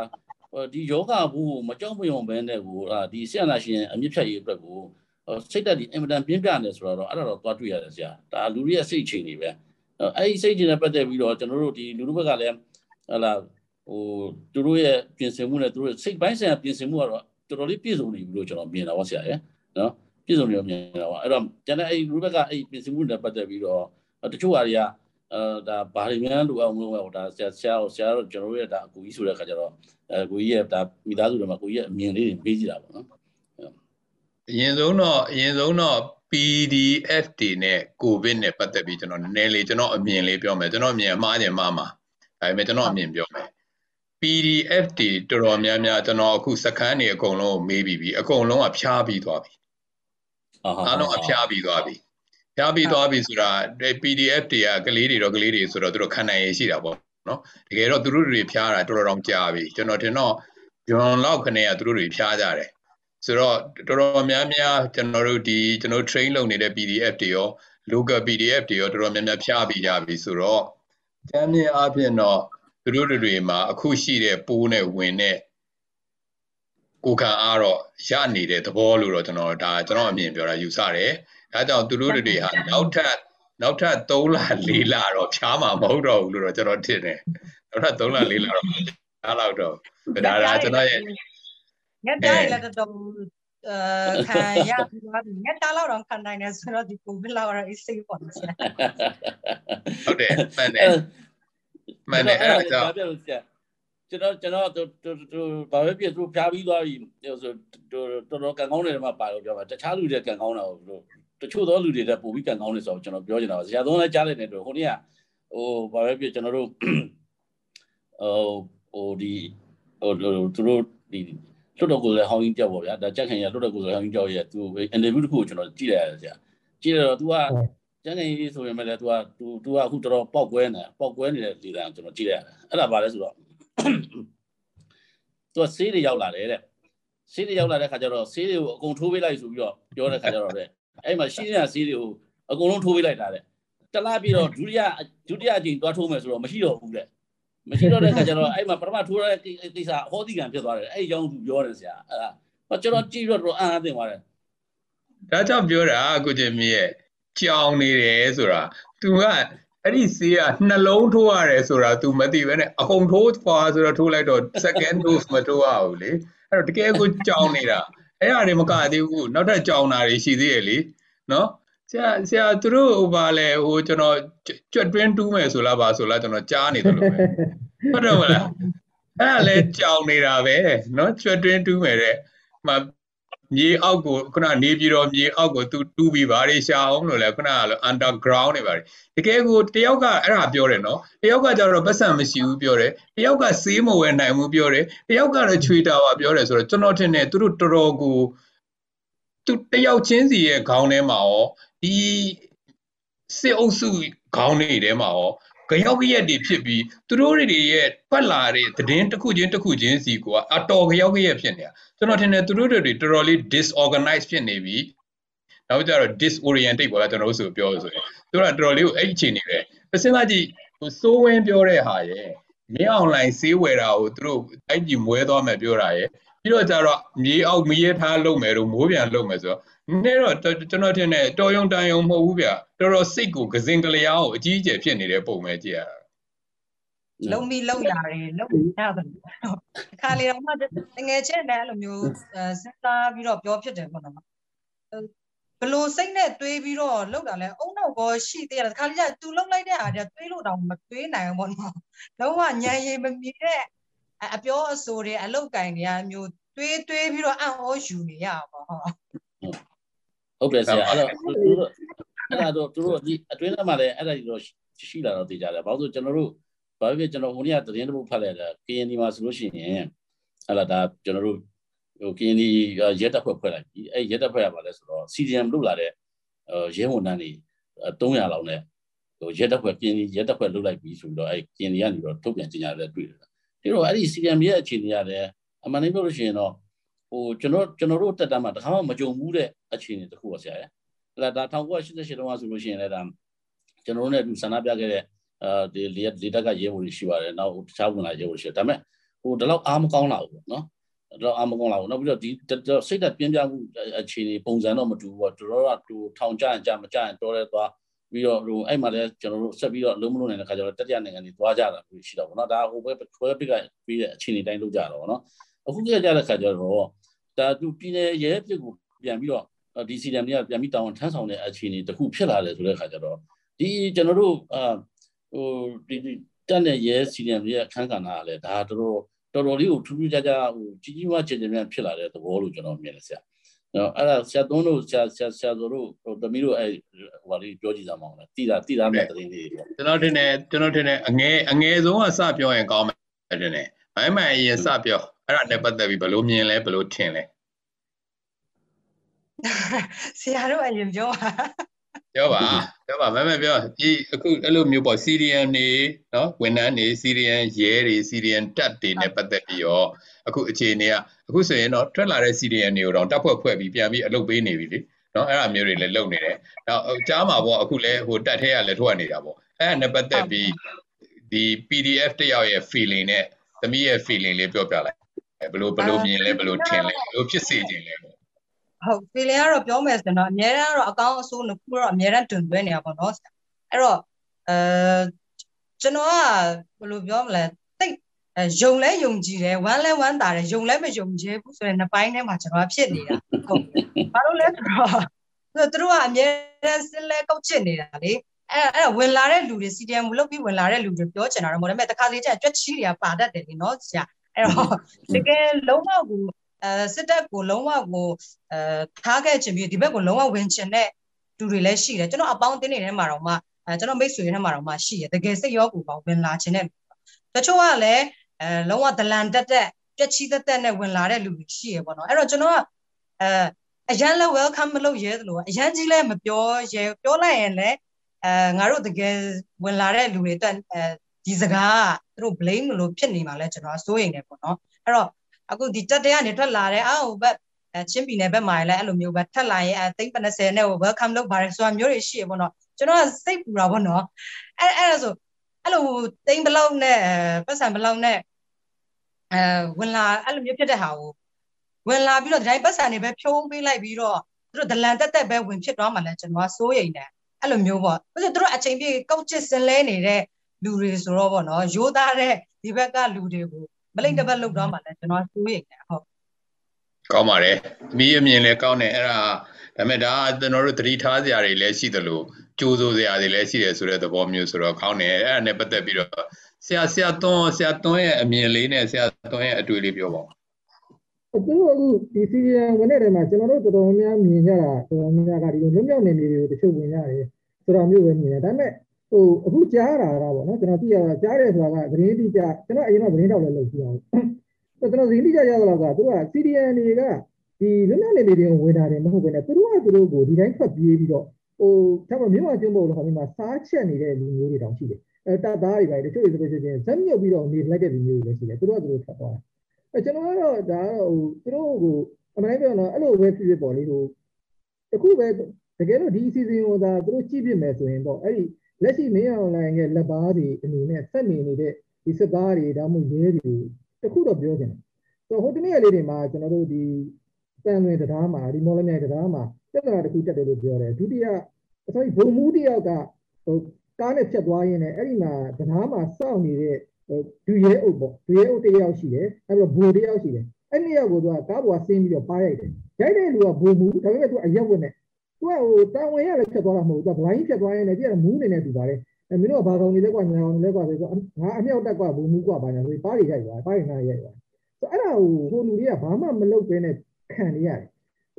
ဒီယောဂဘူးမကြောက်မယုံဘဲနဲ့ကိုဒီဆရာနာရှင်အမြင့်ဖြတ်ရေးအတွက်ကိုစိတ်ဓာတ်ဒီအင်မတန်ပြင်းပြနေဆိုတော့အဲ့ဒါတော့သွားတွေ့ရတယ်ဆရာဒါလူတွေရဲ့စိတ်ချိန်တွေပဲအဲ့ဒီစိတ်ချိန်နဲ့ပတ်သက်ပြီးတော့ကျွန်တော်တို့ဒီလူတို့ဘက်ကလည်းဟလာဟိုသူတို့ရဲ့ပြင်ဆင်မှုနဲ့သူတို့စိတ်ပိုင်းဆိုင်ရာပြင်ဆင်မှုကတော့တော်တော်လေးပြည့်စုံနေပြီလို့ကျွန်တော်မြင်တာပါဆရာရဲ့နော် ပြည့်စုံနေမြင်တာပါအဲ့တော့ကျန်တဲ့အဲ့ဒီလူဘက်ကအဲ့ပြင်ဆင်မှုနဲ့ပတ်သက်ပြီးတော့တချို့ဟာတွေကအဲဒါဘာတွေများလိုအောင်လို့ဟောဒါဆရာဆရာဆရာတို့ကျွန်တော်တို့ရဲ့ဒါအကူကြီးဆိုတဲ့ခါကျတော့အဲကိုကြီးရဲ့ဒါမိသားစုတွေမှာကိုကြီးရဲ့အမြင်လေးတွေပေးကြည့်တာပေါ့နော်အရင်ဆုံးတော့အရင်ဆုံးတော့ PDF တွေနဲ့ COVID နဲ့ပတ်သက်ပြီးကျွန်တော်နည်းနည်းလေးကျွန်တော်အမြင်လေးပြောမယ်ကျွန်တော်အမြင်အမှားခြင်းမှားမှာဒါပေမဲ့ကျွန်တော်အမြင်ပြောမယ် PDF တွေတော်တော်များများကျွန်တော်အခုစကန်နေအကုန်လုံးကိုမေးပြီးပြီအကုန်လုံးကဖျားပြီးသွားပြီ အားလုံးအဖျားပြီးသွားပြီဖျားပြီးသွားပြီဆိုတာ PDF တွေကကလေးတွေတော့ကလေးတွေဆိုတော့သူတို့ခံနိုင်ရရှိတာပေါ့နော်တကယ်တော့သူတို့တွေဖျားတာတော်တော်တောင်ကြာပြီကျွန်တော်ထင်တော့ဂျွန်လောက်ခနဲ့ကသူတို့တွေဖျားကြတယ်ဆိုတော့တော်တော်များများကျွန်တော်တို့ဒီကျွန်တော် train လုပ်နေတဲ့ PDF တွေရော local PDF တွေရောတော်တော်များများဖျားပြီးကြပြီဆိုတော့ကျမ်းမြင်အပြင်တော့သူတို့တွေမှာအခုရှိတဲ့ပိုးနဲ့ဝင်တဲ့ ကိုခံအားတော့ရနေတဲ့သဘောလို့တော့ကျွန်တော်ဒါကျွန်တော်အမြင်ပြောတာယူဆတယ်။ဒါကြောင့်သူတို့တွေဟာနောက်ထပ်နောက်ထပ်3လ4လတော့ဖြားမှာမဟုတ်တော့ဘူးလို့တော့ကျွန်တော်ထင်တယ်။နောက်ထပ်3လ4လတော့ဖြားတော့တော့ဒါဒါကျွန်တော်ရဲ့ညပြရလည်းတော်တော်အဲခံရပြီးတော့ဒီငက်တာလောက်တော့ခံနိုင်တယ်ဆိုတော့ဒီကိုဗစ်လောက်တော့ is safe ပေါ့ဆရာဟုတ်တယ်မှန်တယ်မှန်တယ်အဲ့ဒါကြောင့်ပြောဆရာ ကျွန်တော်ကျွန်တော်တို့တို့ဘာပဲပြသူဖျားပြီးသွားပြီဆိုတော်တော်ကန်ကောင်းတယ်မှာပါလို့ပြောပါတခြားလူတွေကန်ကောင်းတာကိုတို့တချို့သောလူတွေတက်ပို့ပြီးကန်ကောင်းတယ်ဆိုတော့ကျွန်တော်ပြောချင်တာပါဆရာသုံးလည်းကြားလိုက်နေတော့ဟိုနေ့ကဟိုဘာပဲပြကျွန်တော်တို့ဟိုဟိုဒီဟိုသူတို့ဒီလွတ်တော်ကိုလည်းဟောင်းကြီးကြောက်ပါဗျာဒါကြက်ခင်ရလွတ်တော်ကိုလည်းဟောင်းကြီးကြောက်ရဲ့သူအင်တာဗျူးတစ်ခုကိုကျွန်တော်ကြည့်လိုက်ရတယ်ဆရာကြည့်ရတော့ तू ကကျန်နေရေးဆိုရင်လည်း तू က तू तू ကအခုတော်တော်ပောက်ကွဲနေပောက်ကွဲနေတဲ့လေတန်းကျွန်တော်ကြည့်လိုက်ရတယ်အဲ့ဒါပါလဲဆိုတော့ तू ကဆေးတွေရောက်လာတယ်တဲ့ဆေးတွေရောက်လာတဲ့ခါကျတော့ဆေးတွေကိုအကုန်ထိုးပေးလိုက်ဆိုပြီးတော့ပြောတဲ့ခါကျတော့တဲ့အဲ့မှာရှိနေတဲ့ဆေးတွေကိုအကုန်လုံးထိုးပေးလိုက်တာတဲ့တလားပြီးတော့ဒုတိယဒုတိယအကြိမ်တွားထိုးမယ်ဆိုတော့မရှိတော့ဘူးတဲ့မရှိတော့တဲ့ခါကျတော့အဲ့မှာပထမထိုးရတဲ့ကိစ္စအဟောတိကံဖြစ်သွားတယ်အဲ့ဒီကြောင့်သူပြောတယ်ဆရာအဲ့ဒါကျွန်တော်ကြည့်တော့တော့အံ့အားသင့်သွားတယ်ဒါကြောင့်ပြောတာကိုကျင်မီရဲ့ကြောင်နေတယ်ဆိုတာ तू က အဲ့ဒီဆေးကနှလုံးထိုးရတယ်ဆိုတာ तू မသိဘဲနဲ့အကုန်ထိုးဖွာဆိုတော့ထိုးလိုက်တော့ second dose မထိုးရဘူးလေအဲ့တော့တကယ်ကိုကြောင်နေတာအဲ့ဒါတွေမကသေးဘူးနောက်ထပ်ကြောင်တာတွေရှိသေးရဲ့လေနော်ဆရာဆရာသူတို့ဟိုပါလဲဟိုကျွန်တော်ကြွက်တွင်းတူးမယ်ဆိုလားပါဆိုလားကျွန်တော်ကြားနေတယ်လို့ပဲဟုတ်တယ်မလားအဲ့ဒါလဲကြောင်နေတာပဲနော်ကြွက်တွင်းတူးမယ်တဲ့မ မြေအောက်ကိုခုနနေပြည်တော်မြေအောက်ကိုသူတူးပြီးဘာတွေရှာအောင်လို့လဲခုနကလို့ underground တွေပါတယ်တကယ်ကိုတယောက်ကအဲ့ဒါပြောတယ်နော်တယောက်ကကျတော့ပတ်စံမရှိဘူးပြောတယ်တယောက်ကစေးမဝယ်နိုင်ဘူးပြောတယ်တယောက်ကတော့ချွေတာပါပြောတယ်ဆိုတော့ကျွန်တော်ထင်တယ်သူတို့တော်တော်ကိုသူတယောက်ချင်းစီရဲ့ခေါင်းထဲမှာရောဒီစစ်အုပ်စုခေါင်းတွေထဲမှာရော ကြောက်ရက်တွေဖြစ်ပြီးသူတို့တွေရဲ့ပတ်လာတဲ့သတင်းတစ်ခုချင်းတစ်ခုချင်းစီကအတော်ကြောက်ရက်ဖြစ်နေတာကျွန်တော်ထင်တယ်သူတို့တွေတော်တော်လေး disorganized ဖြစ်နေပြီနောက်ကြတော့ disoriented ပေါ့ဗျာကျွန်တော်တို့ဆိုပြောလို့ဆိုရင်သူတို့ကတော်တော်လေးကိုအဲ့အခြေအနေပဲစဉ်းစားကြည့်ဟိုစိုးဝင်းပြောတဲ့ဟာရဲ့မင်း online စေးဝယ်တာကိုသူတို့အဲ့ဒီမွဲသွားမယ်ပြောတာရဲ့ပြီးတော့ကြတော့မြေအောက်မရေထားလုပ်မယ်လို့မိုးပြန်လုပ်မယ်ဆိုတော့ နည်းတော့ကျွန်တော်ထင်တယ်တော်ယုံတန်ယုံမဟုတ်ဘူးဗျတော်တော်စိတ်ကိုကစင်ကလျားကိုအကြီးအကျယ်ဖြစ်နေတဲ့ပုံပဲကြည့်ရတာလုံမီလုံရတယ်လုံရတယ်အခါလေတော့မှတငယ်ချင်းနဲ့အဲ့လိုမျိုးစဉ်းစားပြီးတော့ပြောဖြစ်တယ်ပေါ့နော်ဘလို့စိတ်နဲ့တွေးပြီးတော့လောက်တာလဲအုံနောက်ကောရှိသေးတယ်ခါလေးကသူလောက်လိုက်တဲ့အားတည်းတွေးလို့တောင်မတွေးနိုင်ဘူးပေါ့နော်လုံးဝညံရည်မမြည်တဲ့အပြောအဆိုတွေအလောက်ကင်တွေကမျိုးတွေးတွေးပြီးတော့အံ့ဩယူနေရပါဟော ဟုတ်တယ်ဆရာအဲ့တော့သူတို့အဲ့ဒါတော့သူတို့ဒီအတွင်းထဲမှာလည်းအဲ့ဒါကြီးတော့ရှိလာတော့သိကြတယ်ဘာလို့ကျွန်တော်တို့ဘာဖြစ်ကျွန်တော်ဟိုနေ့ကသတင်းတစ်ပုဒ်ဖတ်လိုက်တာ KND မှာဆိုလို့ရှိရင်အဲ့ဒါဒါကျွန်တော်တို့ဟို KND ရဲတပ်ဖွဲ့ဖွဲ့လိုက်ပြီအဲ့ရဲတပ်ဖွဲ့ရပါလဲဆိုတော့ CDM လုလာတဲ့ရဲဝန်ထမ်းတွေ300လောက်နဲ့ဟိုရဲတပ်ဖွဲ့ KND ရဲတပ်ဖွဲ့လုလိုက်ပြီဆိုပြီးတော့အဲ့ KND ကနေတော့ထုတ်ပြန်ကြေညာတယ်တွေ့တယ်ဒီတော့အဲ့ဒီ CDM ရဲ့အခြေအနေရတယ်အမှန်တကယ်ပြောလို့ရှိရင်တော့ဟို ကျွန်တော်ကျွန်တော်တို့တက်တမ်းမှာတခါမှမကြုံဘူးတဲ့အခြေအနေတစ်ခုပါဆရာရဲ့အဲ့ဒါ1988တုန်းကဆိုလို့ရှိရင်လည်းဒါကျွန်တော်တို့နဲ့အတူဆန္ဒပြခဲ့တဲ့အဲဒီလေလေတက်ကရဲဘော်တွေရှိပါတယ်နောက်တခြားဝင်လာရဲဘော်တွေရှိတယ်ဒါပေမဲ့ဟိုဒီလောက်အားမကောင်းလာဘူးပေါ့နော်တော့အားမကောင်းလာဘူးနောက်ပြီးတော့ဒီစိတ်သက်ပြင်းပြမှုအခြေအနေပုံစံတော့မတူဘူးပေါ့တော်တော်ကတူထောင်ကြရင်ကြမကြရင်တော်ရဲသွားပြီးတော့ဟိုအဲ့မှာလည်းကျွန်တော်တို့ဆက်ပြီးတော့လုံးမလုံးနေတဲ့ခါကျတော့တတိယနိုင်ငံတွေသွားကြတာရှိတော့ဗောနော်ဒါဟိုဘက်ခွဲပစ်ကပြီးတဲ့အခြေအနေတိုင်းလုပ်ကြတော့ဗောနော်အခုကြကြတဲ့ခါကျတော့ ဒါသူပြည်နယ်ရဲပြစ်ကိုပြန်ပြီးတော့ဒီစီဒမ်တွေကပြန်ပြီးတောင်းထမ်းဆောင်တဲ့အခြေအနေတစ်ခုဖြစ်လာတယ်ဆိုတဲ့ခါကျတော့ဒီကျွန်တော်တို့အာဟိုဒီတက်တဲ့ရဲစီဒမ်တွေရဲ့အခန်းကဏ္ဍကလည်းဒါတော်တော်တော်တော်လေးကိုထူးထူးခြားခြားဟိုကြီးကြီးမားကျယ်ကျယ်များဖြစ်လာတဲ့သဘောလို့ကျွန်တော်မြင်တယ်ဆရာနော်အဲ့ဒါဆရာသုံးတို့ဆရာဆရာဆရာတို့ဟိုတမီးတို့အဲ့ဟိုဘာလေးပြောကြည့်ကြမအောင်လားတိတာတိတာမဲ့သတင်းလေးတွေကျွန်တော်ထင်တယ်ကျွန်တော်ထင်တယ်အငယ်အငယ်ဆုံးကစပြောရင်ကောင်းမယ်ထင်တယ် မိုင်းမိုင်အရင်စပြောအဲ့ဒါနဲ့ပတ်သက်ပြီးဘယ်လိုမြင်လဲဘယ်လိုထင်လဲဆရာတို့အရင်ပြောပါပြောပါပြောပါမမပြောဒီအခုအဲ့လိုမျိုးပေါ့ CDN နေနော်ဝန်ထမ်းနေ CDN ရဲတွေ CDN တက်တွေနဲ့ပတ်သက်ပြီးတော့အခုအခြေအနေကအခုဆိုရင်တော့ထွက်လာတဲ့ CDN တွေကိုတော့တပ်ဖွဲ့ဖွဲ့ပြီးပြန်ပြီးအလုပ်ပေးနေပြီလေနော်အဲ့အမျိုးတွေလည်းလုပ်နေတယ်နောက်ကြားမှာပေါ့အခုလည်းဟိုတက်ထဲကလည်းထွက်နေတာပေါ့အဲ့ဒါနဲ့ပတ်သက်ပြီးဒီ PDF တယောက်ရဲ့ feeling နဲ့ သမီးရဲ့ feeling လေးပြောပြလိုက်ဘယ်လိုဘယ်လိုမြင်လဲဘယ်လိုထင်လဲဘယ်လိုဖြစ်စေခြင်းလဲပေါ့ဟုတ် feeling ကတော့ပြောမယ်ဆိုတော့အများအားတော့အကောင်းအဆိုးနှစ်ခုတော့အများအားတွင်သွင်းနေတာပေါ့နော်အဲ့တော့အဲကျွန်တော်ကဘယ်လိုပြောမလဲတိတ်အဲယုံလဲယုံကြည်တယ်ဝမ်းလဲဝမ်းသာတယ်ယုံလဲမယုံကြည်ဘူးဆိုတဲ့နှစ်ပိုင်းထဲမှာကျွန်တော်ဖြစ်နေတာဟုတ်ဘာလို့လဲဆိုတော့သူတို့ကအမြဲတမ်းစစ်လဲကောက်ချစ်နေတာလေ အဲ့အဲ့ဝင်လာတဲ့လူတွေ CDM လုပ်ပြီးဝင်လာတဲ့လူတွေပြောချင်တာတော့မဟုတ်ဒါပေမဲ့တခါလေကျကြွက်ချီတွေကပါတတ်တယ်လေနော်ဆရာအဲ့တော့တကယ်လုံးဝကိုအဲစစ်တပ်ကိုလုံးဝကိုအဲထားခဲ့ချင်ပြီးဒီဘက်ကိုလုံးဝဝင်ချင်တဲ့လူတွေလည်းရှိတယ်ကျွန်တော်အပေါင်းအသင်းတွေထဲမှာတော့မှအဲကျွန်တော်မိတ်ဆွေတွေထဲမှာတော့မှရှိတယ်တကယ်စိတ်ရောကိုယ်ပေါဝင်လာချင်တဲ့တချို့ကလည်းအဲလုံးဝဒလန်တက်တက်ကြက်ချီတက်တက်နဲ့ဝင်လာတဲ့လူတွေရှိရပေါ့နော်အဲ့တော့ကျွန်တော်ကအဲအရန်လဲ welcome မလုပ်ရဲသလိုအရန်ကြီးလဲမပြောရဲပြောလိုက်ရင်လည်း အဲငါတို့တကယ်ဝင်လာတဲ့လူတွေအတွက်အဲဒီစကားကသူတို့ blame လို့ဖြစ်နေမှာလဲကျွန်တော်စိုးရိမ်နေပေါ့နော်အဲ့တော့အခုဒီတက်တဲ့ကနေထွက်လာတဲ့အော်ဘက်ချင်းပြည်နယ်ဘက်မှာလည်းအဲ့လိုမျိုးပဲထက်လာရင်အသိန်း50နဲ့ welcome လုပ်ပါတယ်ဆိုတာမျိုးတွေရှိရပေါ့နော်ကျွန်တော်ကစိတ်ပူတာပေါ့နော်အဲ့အဲ့ဒါဆိုအဲ့လိုသိန်းဘလောက်နဲ့ပတ်စံဘလောက်နဲ့အဲဝင်လာအဲ့လိုမျိုးဖြစ်တဲ့ဟာကိုဝင်လာပြီးတော့ဒီတိုင်းပတ်စံတွေပဲဖြုံးပေးလိုက်ပြီးတော့သူတို့ဒလန်တက်တက်ပဲဝင်ဖြစ်သွားမှလည်းကျွန်တော်ကစိုးရိမ်တယ် အဲ့လိုမျိုးပေါ့ဘာလို့သူတို့အချိန်ပြည့်ကောက်ချစ်စင်လဲနေတဲ့လူတွေဆိုတော့ပေါ့နော်ရိုးသားတဲ့ဒီဘက်ကလူတွေကိုမလိမ့်တစ်ပတ်လောက်တော့မှလည်းကျွန်တော်စိုးရိမ်တယ်ဟုတ်ကောင်းပါတယ်။မိအမြင်လည်းကောင်းတယ်အဲ့ဒါဒါပေမဲ့ဒါကကျွန်တော်တို့သတိထားစရာတွေလည်းရှိသလိုကြိုးစိုးစရာတွေလည်းရှိတယ်ဆိုတဲ့သဘောမျိုးဆိုတော့ကောင်းတယ်အဲ့ဒါနဲ့ပတ်သက်ပြီးတော့ဆရာဆရာသွန်းဆရာသွန်းရဲ့အမြင်လေးနဲ့ဆရာသွန်းရဲ့အတွေ့လေးပြောပါဦးသူတို့အခုဒီစီရီယံဝင်တဲ့နေရာမှာကျွန်တော်တို့တော်တော်များများမြင်ကြတာတော်တော်များများကဒီလိုလွတ်မြောက်နေမျိုးတွေကိုတချို့ဝင်ရတယ် ဆိုတာမျိုးပဲမြင်တယ်ဒါပေမဲ့ဟိုအခုကြားတာကပေါ့နော်ကျွန်တော်သိရတာကြားတယ်ဆိုတာကသတင်းတိကျကျွန်တော်အရင်ကသတင်းတောက်လည်းလုပ်ကြည့်အောင်ကျွန်တော်သတင်းတိကျရတော့ကသူက CDN တွေကဒီလွတ်မြောက်နေမျိုးတွေဝင်တာတယ်မဟုတ်ဘဲနဲ့သူတို့ကသူတို့ကိုဒီတိုင်းထွက်ပြေးပြီးတော့ဟိုถ้าမမြို့မှာကျင်းဖို့လို့ခေါ်ပြီးမှစားချက်နေတဲ့လူမျိုးတွေတောင်ရှိတယ်အဲတပ်သားတွေပဲတချို့တွေဆိုလို့ရှိရင်ဇက်မြုပ်ပြီးတော့နေလိုက်တဲ့လူမျိုးတွေလည်းရှိတယ်သူတို့ကသူတို့ထွက်သွားတယ်အဲကျွန်တော်ကတော့ဒါဟိုသူတို့ကိုအမှန်တကယ်တော့အဲ့လိုပဲဖြစ်ဖြစ်ပေါ့လေဟိုတခုပဲ တကယ်လို့ဒီ season ကိုဒါသူတို့ကြည့်ပြမယ်ဆိုရင်တော့အဲ့ဒီလက်ရှိမင်းအောင်လိုင်းရဲ့လက်ပါးတွေအနေနဲ့ဆက်နေနေတဲ့ဒီစစ်သားတွေဒါမှမဟုတ်ရဲတွေတခုတော့ပြောချင်တယ်ဆိုဟိုတနေ့လေးတွေမှာကျွန်တော်တို့ဒီတန်လွင်တရားမှာဒီမော်လမြိုင်တရားမှာပြဿနာတစ်ခုတက်တယ်လို့ပြောတယ်ဒုတိယ sorry ဘုံမူတယောက်ကဟိုကားနဲ့ဖြတ်သွားရင်းနဲ့အဲ့ဒီမှာတရားမှာစောင့်နေတဲ့ဒူရဲအုပ်ပေါ့ဒူရဲအုပ်တယောက်ရှိတယ်အဲ့တော့ဘိုတယောက်ရှိတယ်အဲ့ဒီယောက်ကိုသူကကားပေါ်ဆင်းပြီးတော့ပါရိုက်တယ်ရိုက်တဲ့လူကဘိုမူဒါပေမဲ့သူအရက်ဝင်နေ သူကဟိုတာဝန်ရလည်းဖြတ်သွားတာမဟုတ်ဘူးသူကဘလိုင်းဖြတ်သွားရင်းနဲ့ပြည့်တယ်မူးနေနေတူပါတယ်အဲမင်းတို့ကဘာကောင်နေလဲကွာညာကောင်နေလဲကွာဆိုတော့ငါအမြောက်တက်ကွာဘိုမူကွာဘာညာဆိုပါးတွေရိုက်သွားပါးတွေငါရိုက်သွားဆိုအဲ့ဒါဟိုဟိုလူတွေကဘာမှမလုပ်ဘဲနဲ့ခံနေရတ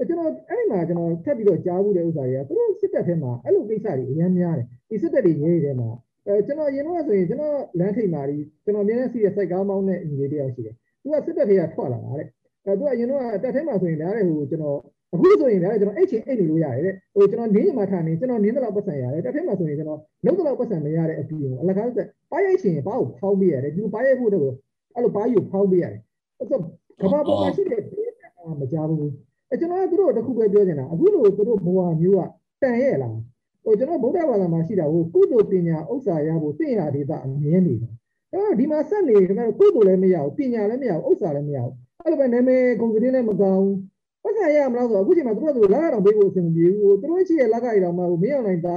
ယ်ကျွန်တော်အဲ့ဒီမှာကျွန်တော်ထပ်ပြီးတော့ကြားဘူးတဲ့ဥစ္စာတွေကသူတို့စစ်တပ်ထဲမှာအဲ့လိုကိစ္စတွေအများများတယ်ဒီစစ်တပ်တွေရေးထဲမှာအဲကျွန်တော်ရင်တော့ဆိုရင်ကျွန်တော်လမ်းထိပ်မှာဒီကျွန်တော်အများနဲ့စီးတဲ့စိုက်ကားမောင်းတဲ့ညီလေးတယောက်ရှိတယ်သူကစစ်တပ်တွေကထွက်လာတာတဲ့အဲသူကရင်တော့တက်ထဲမှာဆိုရင်ဒါလည်းဟိုကျွန်တော် အခုဆိုရင်ဒါလည်းကျွန်တော်အိတ်ချင်းအိတ်နေလို့ရတယ်တဲ့ဟိုကျွန်တော်နင်းညမှာထားနေကျွန်တော်နင်းတော့ပတ်စံရတယ်တက်ထဲမှာဆိုရင်ကျွန်တော်လုံးတော့ပတ်စံမရတဲ့အပြင်ကိုအလကားဆက်ပါရိုက်ချင်ပါကိုဖောင်းပေးရတယ်ဒီလိုပါရိုက်ဖို့တော့အဲ့လိုပါယူဖောင်းပေးရတယ်အဲ့တော့ကဘာပေါ်မှာရှိတဲ့မကြဘူးအဲကျွန်တော်ကသူတို့တခုပဲပြောနေတာအခုလိုသူတို့ဘဝမျိုးကတန်ရဲ့လားဟိုကျွန်တော်ဗုဒ္ဓဘာသာမှာရှိတာဟိုကုသိုလ်ပညာဥစ္စာရဖို့သင်ရဒေသအမြဲနေတယ်အဲ့တော့ဒီမှာဆက်နေတယ်ကုသိုလ်လည်းမရဘူးပညာလည်းမရဘူးဥစ္စာလည်းမရဘူးအဲ့လိုပဲနာမည်ဂုဏ်သတင်းလည်းမကောင်းဘူး ပတ်စံရမလားဆိုတော့အခုချိန်မှာသူတို့ကလက်ကတော့ပေးဖို့အဆင်မပြေဘူးသူတို့ရှိရဲ့လက်ကိုက်တော့မှဟိုမင်းအောင်နိုင်တာ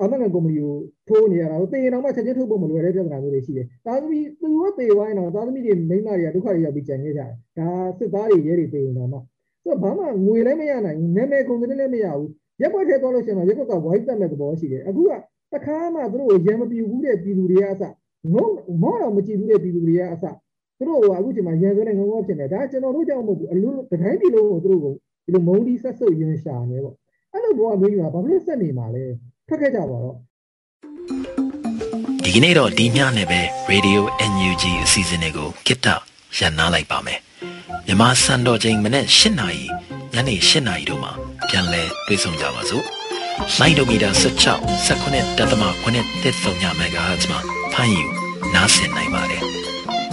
အမကန်ကုမ္ပဏီကိုထိုးနေရတာဟိုတင်ရင်တော့မှချက်ချင်းထုတ်ဖို့မလွယ်တဲ့ပြဿနာမျိုးတွေရှိတယ်။သားသမီးသူကတေဝိုင်းတော့သားသမီးတွေမိန်းမတွေကဒုက္ခတွေရောက်ပြီးကြံခဲ့ကြတယ်။ဒါစစ်သားတွေရဲတွေတေရင်တော့မှဆိုတော့ဘာမှငွေလည်းမရနိုင်ဘူးနာမည်ကုန်တယ်လည်းမရဘူးရက်ွက်ထဲသွားလို့ရှိရင်တော့ရက်ွက်ကဝိုင်းတက်မဲ့သဘောရှိတယ်အခုကတခါမှသူတို့ရံမပြူဘူးတဲ့ပြည်သူတွေကအစငုံမောတော့မကြည့်ဘူးတဲ့ပြည်သူတွေကအစ သူတို့ကအခုချိန်မှာရံစွဲနဲ့ငုံငုံဖြစ်နေဒါကျွန်တော်တို့ကြောင့်မဟုတ်ဘူးအလို့တတိုင်းပြည်လုံးကိုသူတို့ကိုဒီလိုမုံဒီဆက်ဆုပ်ရင်းရှာနေပေါ့အဲ့လိုဘောကမျိုးကဘာဖြစ်ဆက်နေမှာလဲဖက်ခဲ့ကြပါတော့ဒီကနေ့တော့ဒီညနဲ့ပဲ Radio NUG အစီအစဉ်လေးကိုကိတ္တရန်နာလိုက်ပါမယ်မြမစံတော်ချိန်မနေ့၈နာရီညနေ၈နာရီတို့မှာပြန်လည်တွေ့ဆုံကြပါစို့လိုင်းဒိုမီတာ16 19တက်သမ9တက်ဆုံညမဂါဟတ်မှာဖမ်းယူနားဆင်နိုင်ပါတယ်